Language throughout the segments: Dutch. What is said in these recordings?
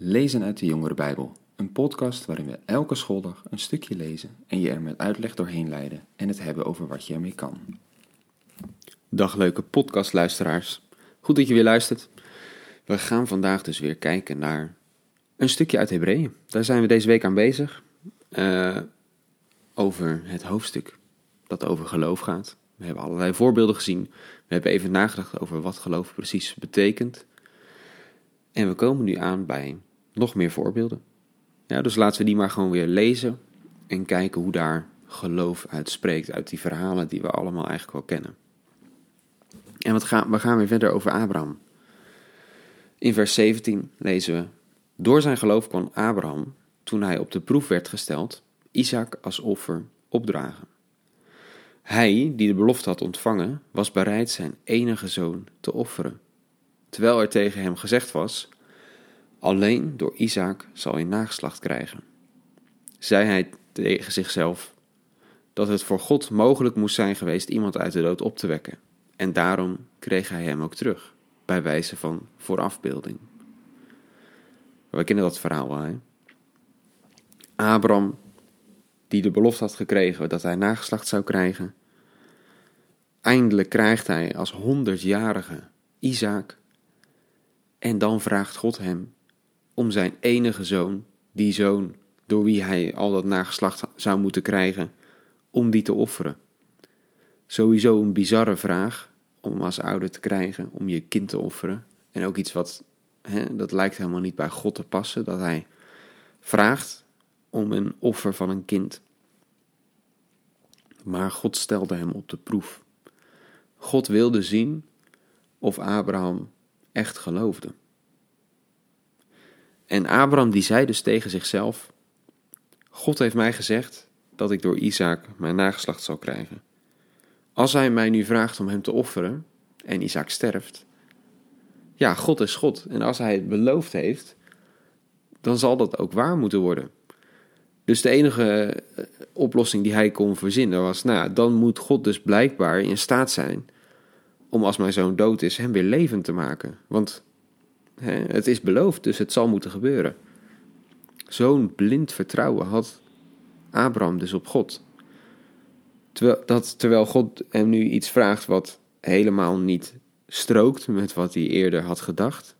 Lezen uit de Jongere Bijbel, een podcast waarin we elke schooldag een stukje lezen en je er met uitleg doorheen leiden en het hebben over wat je ermee kan. Dag leuke podcastluisteraars, goed dat je weer luistert. We gaan vandaag dus weer kijken naar een stukje uit Hebreeën. Daar zijn we deze week aan bezig, uh, over het hoofdstuk dat over geloof gaat. We hebben allerlei voorbeelden gezien, we hebben even nagedacht over wat geloof precies betekent. En we komen nu aan bij nog meer voorbeelden. Ja, dus laten we die maar gewoon weer lezen en kijken hoe daar geloof uit spreekt, uit die verhalen die we allemaal eigenlijk wel kennen. En wat gaan, we gaan weer verder over Abraham. In vers 17 lezen we: Door zijn geloof kon Abraham, toen hij op de proef werd gesteld, Isaac als offer opdragen. Hij, die de belofte had ontvangen, was bereid zijn enige zoon te offeren, terwijl er tegen hem gezegd was: Alleen door Isaac zal hij nageslacht krijgen. Zei hij tegen zichzelf dat het voor God mogelijk moest zijn geweest iemand uit de dood op te wekken, en daarom kreeg hij hem ook terug, bij wijze van voorafbeelding. We kennen dat verhaal wel, hè? Abraham, die de belofte had gekregen dat hij nageslacht zou krijgen, eindelijk krijgt hij als honderdjarige Isaac, en dan vraagt God hem om zijn enige zoon, die zoon door wie hij al dat nageslacht zou moeten krijgen, om die te offeren. Sowieso een bizarre vraag om als ouder te krijgen, om je kind te offeren. En ook iets wat, hè, dat lijkt helemaal niet bij God te passen, dat hij vraagt om een offer van een kind. Maar God stelde hem op de proef. God wilde zien of Abraham echt geloofde. En Abraham die zei dus tegen zichzelf: God heeft mij gezegd dat ik door Isaac mijn nageslacht zal krijgen. Als hij mij nu vraagt om hem te offeren en Isaac sterft, ja, God is God. En als hij het beloofd heeft, dan zal dat ook waar moeten worden. Dus de enige eh, oplossing die hij kon verzinnen was: nou, dan moet God dus blijkbaar in staat zijn om als mijn zoon dood is, hem weer levend te maken. Want het is beloofd, dus het zal moeten gebeuren. Zo'n blind vertrouwen had Abraham dus op God. Terwijl, dat, terwijl God hem nu iets vraagt wat helemaal niet strookt met wat hij eerder had gedacht.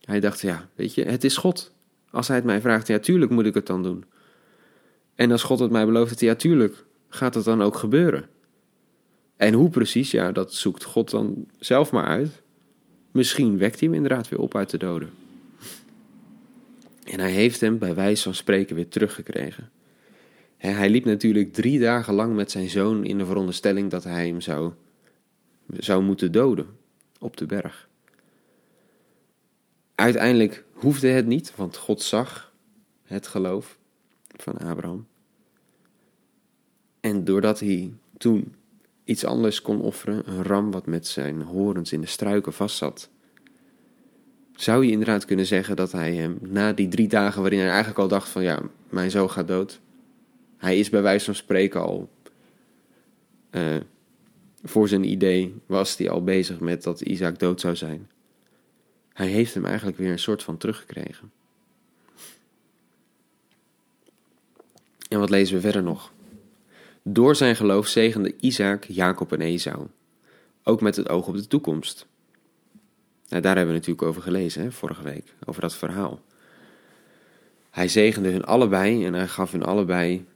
Hij dacht, ja, weet je, het is God. Als hij het mij vraagt, ja, tuurlijk moet ik het dan doen. En als God het mij belooft, ja, tuurlijk gaat het dan ook gebeuren. En hoe precies, ja, dat zoekt God dan zelf maar uit. Misschien wekt hij hem inderdaad weer op uit de doden. En hij heeft hem bij wijze van spreken weer teruggekregen. Hij liep natuurlijk drie dagen lang met zijn zoon in de veronderstelling dat hij hem zou, zou moeten doden op de berg. Uiteindelijk hoefde het niet, want God zag het geloof van Abraham. En doordat hij toen iets anders kon offeren, een ram wat met zijn horens in de struiken vastzat. Zou je inderdaad kunnen zeggen dat hij hem na die drie dagen waarin hij eigenlijk al dacht van ja, mijn zoon gaat dood. Hij is bij wijze van spreken al uh, voor zijn idee was hij al bezig met dat Isaac dood zou zijn. Hij heeft hem eigenlijk weer een soort van teruggekregen. En wat lezen we verder nog? Door zijn geloof zegende Isaac, Jacob en Esau, ook met het oog op de toekomst. Nou, daar hebben we natuurlijk over gelezen, hè, vorige week, over dat verhaal. Hij zegende hun allebei en hij gaf hun allebei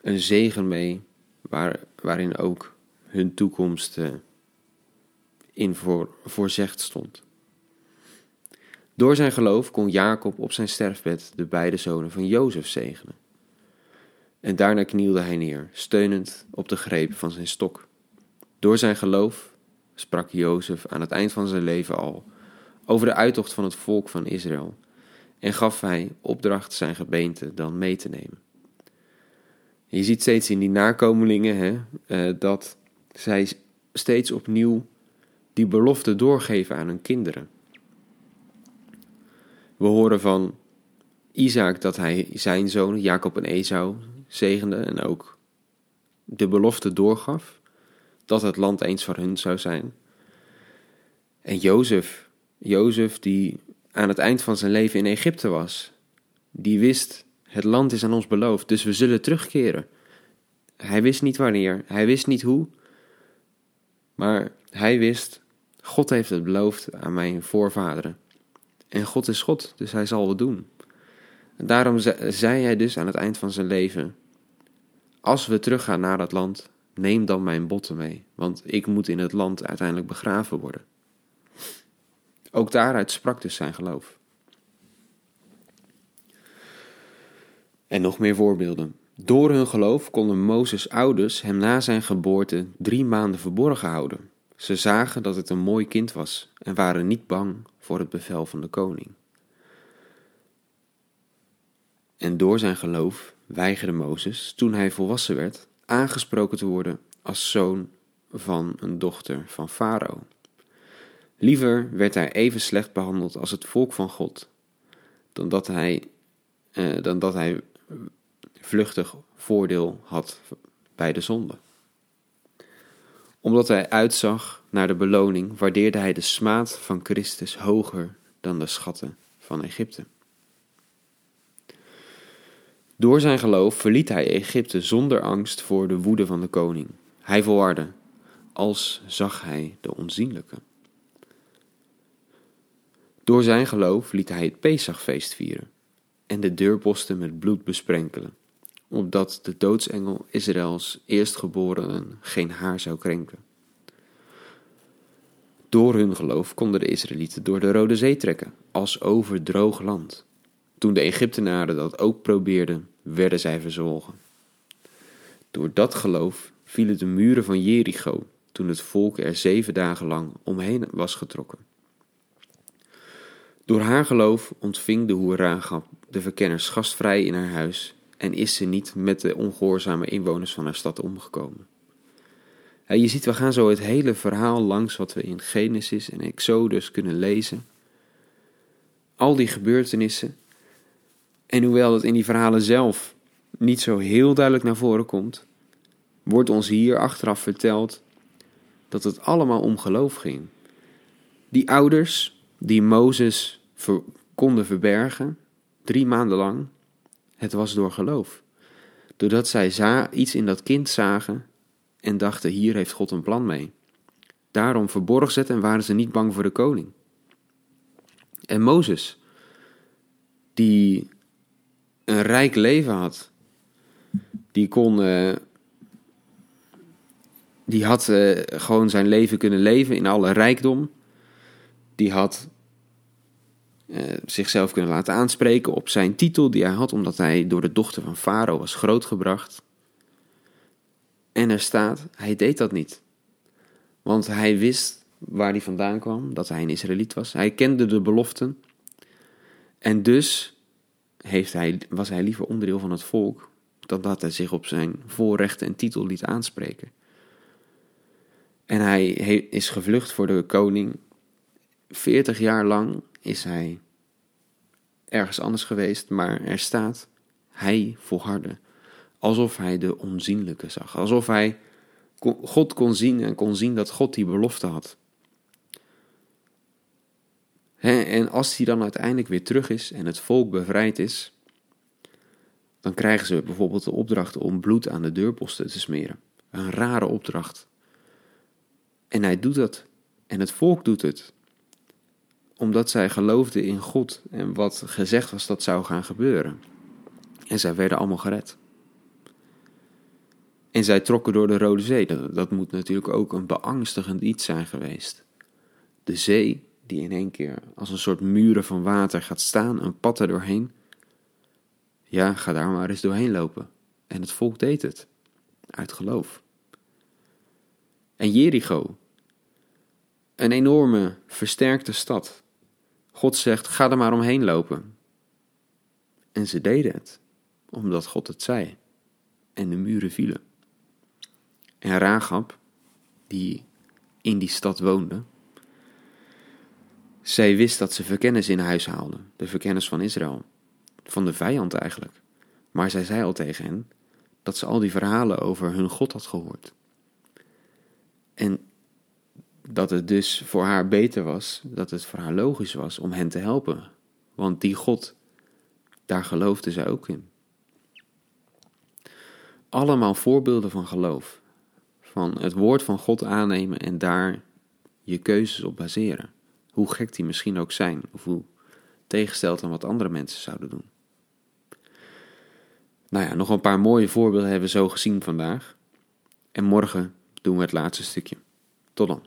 een zegen mee, waar, waarin ook hun toekomst uh, in voor, stond. Door zijn geloof kon Jacob op zijn sterfbed de beide zonen van Jozef zegenen. En daarna knielde hij neer, steunend op de greep van zijn stok. Door zijn geloof sprak Jozef aan het eind van zijn leven al over de uittocht van het volk van Israël en gaf hij opdracht zijn gebeente dan mee te nemen. Je ziet steeds in die nakomelingen hè, eh, dat zij steeds opnieuw die belofte doorgeven aan hun kinderen. We horen van Isaac dat hij zijn zonen, Jacob en Esau, zegende en ook de belofte doorgaf dat het land eens voor hun zou zijn. En Jozef, Jozef die aan het eind van zijn leven in Egypte was. Die wist, het land is aan ons beloofd, dus we zullen terugkeren. Hij wist niet wanneer, hij wist niet hoe, maar hij wist, God heeft het beloofd aan mijn voorvaderen. En God is God, dus hij zal het doen. Daarom zei hij dus aan het eind van zijn leven: Als we teruggaan naar dat land, neem dan mijn botten mee, want ik moet in het land uiteindelijk begraven worden. Ook daaruit sprak dus zijn geloof. En nog meer voorbeelden. Door hun geloof konden Mozes' ouders hem na zijn geboorte drie maanden verborgen houden. Ze zagen dat het een mooi kind was en waren niet bang voor het bevel van de koning. En door zijn geloof weigerde Mozes, toen hij volwassen werd, aangesproken te worden als zoon van een dochter van Farao. Liever werd hij even slecht behandeld als het volk van God, dan dat hij, eh, dan dat hij vluchtig voordeel had bij de zonde. Omdat hij uitzag naar de beloning, waardeerde hij de smaad van Christus hoger dan de schatten van Egypte. Door zijn geloof verliet hij Egypte zonder angst voor de woede van de koning. Hij volhardde, als zag hij de onzienlijke. Door zijn geloof liet hij het Pesachfeest vieren en de deurposten met bloed besprenkelen, opdat de doodsengel Israëls eerstgeborenen geen haar zou krenken. Door hun geloof konden de Israëlieten door de Rode Zee trekken, als over droog land. Toen de Egyptenaren dat ook probeerden, werden zij verzwolgen. Door dat geloof vielen de muren van Jericho toen het volk er zeven dagen lang omheen was getrokken. Door haar geloof ontving de hoer de verkenners gastvrij in haar huis en is ze niet met de ongehoorzame inwoners van haar stad omgekomen. je ziet, we gaan zo het hele verhaal langs wat we in Genesis en Exodus kunnen lezen. Al die gebeurtenissen. En hoewel het in die verhalen zelf niet zo heel duidelijk naar voren komt, wordt ons hier achteraf verteld dat het allemaal om geloof ging. Die ouders die Mozes konden verbergen, drie maanden lang, het was door geloof. Doordat zij iets in dat kind zagen en dachten: hier heeft God een plan mee. Daarom verborg ze het en waren ze niet bang voor de koning. En Mozes, die een rijk leven had, die kon. Uh, die had uh, gewoon zijn leven kunnen leven in alle rijkdom. Die had uh, zichzelf kunnen laten aanspreken op zijn titel die hij had, omdat hij door de dochter van Farao was grootgebracht. En er staat, hij deed dat niet. Want hij wist waar hij vandaan kwam, dat hij een Israëliet was. Hij kende de beloften. En dus heeft hij, was hij liever onderdeel van het volk dan dat hij zich op zijn voorrechten en titel liet aanspreken. En hij is gevlucht voor de koning. Veertig jaar lang is hij ergens anders geweest, maar er staat, hij volhardde. Alsof hij de onzienlijke zag. Alsof hij God kon zien en kon zien dat God die belofte had. En als hij dan uiteindelijk weer terug is en het volk bevrijd is, dan krijgen ze bijvoorbeeld de opdracht om bloed aan de deurposten te smeren. Een rare opdracht. En hij doet dat. En het volk doet het omdat zij geloofden in God en wat gezegd was dat zou gaan gebeuren. En zij werden allemaal gered. En zij trokken door de Rode Zee. Dat moet natuurlijk ook een beangstigend iets zijn geweest. De zee, die in één keer als een soort muren van water gaat staan, een pad er doorheen. Ja, ga daar maar eens doorheen lopen. En het volk deed het, uit geloof. En Jericho, een enorme, versterkte stad, God zegt: ga er maar omheen lopen. En ze deden het, omdat God het zei. En de muren vielen. En Rahab, die in die stad woonde, zij wist dat ze verkennis in huis haalden, de verkennis van Israël, van de vijand eigenlijk. Maar zij zei al tegen hen dat ze al die verhalen over hun God had gehoord. En dat het dus voor haar beter was, dat het voor haar logisch was om hen te helpen. Want die God, daar geloofde zij ook in. Allemaal voorbeelden van geloof. Van het woord van God aannemen en daar je keuzes op baseren. Hoe gek die misschien ook zijn, of hoe tegengesteld aan wat andere mensen zouden doen. Nou ja, nog een paar mooie voorbeelden hebben we zo gezien vandaag. En morgen doen we het laatste stukje. Tot dan.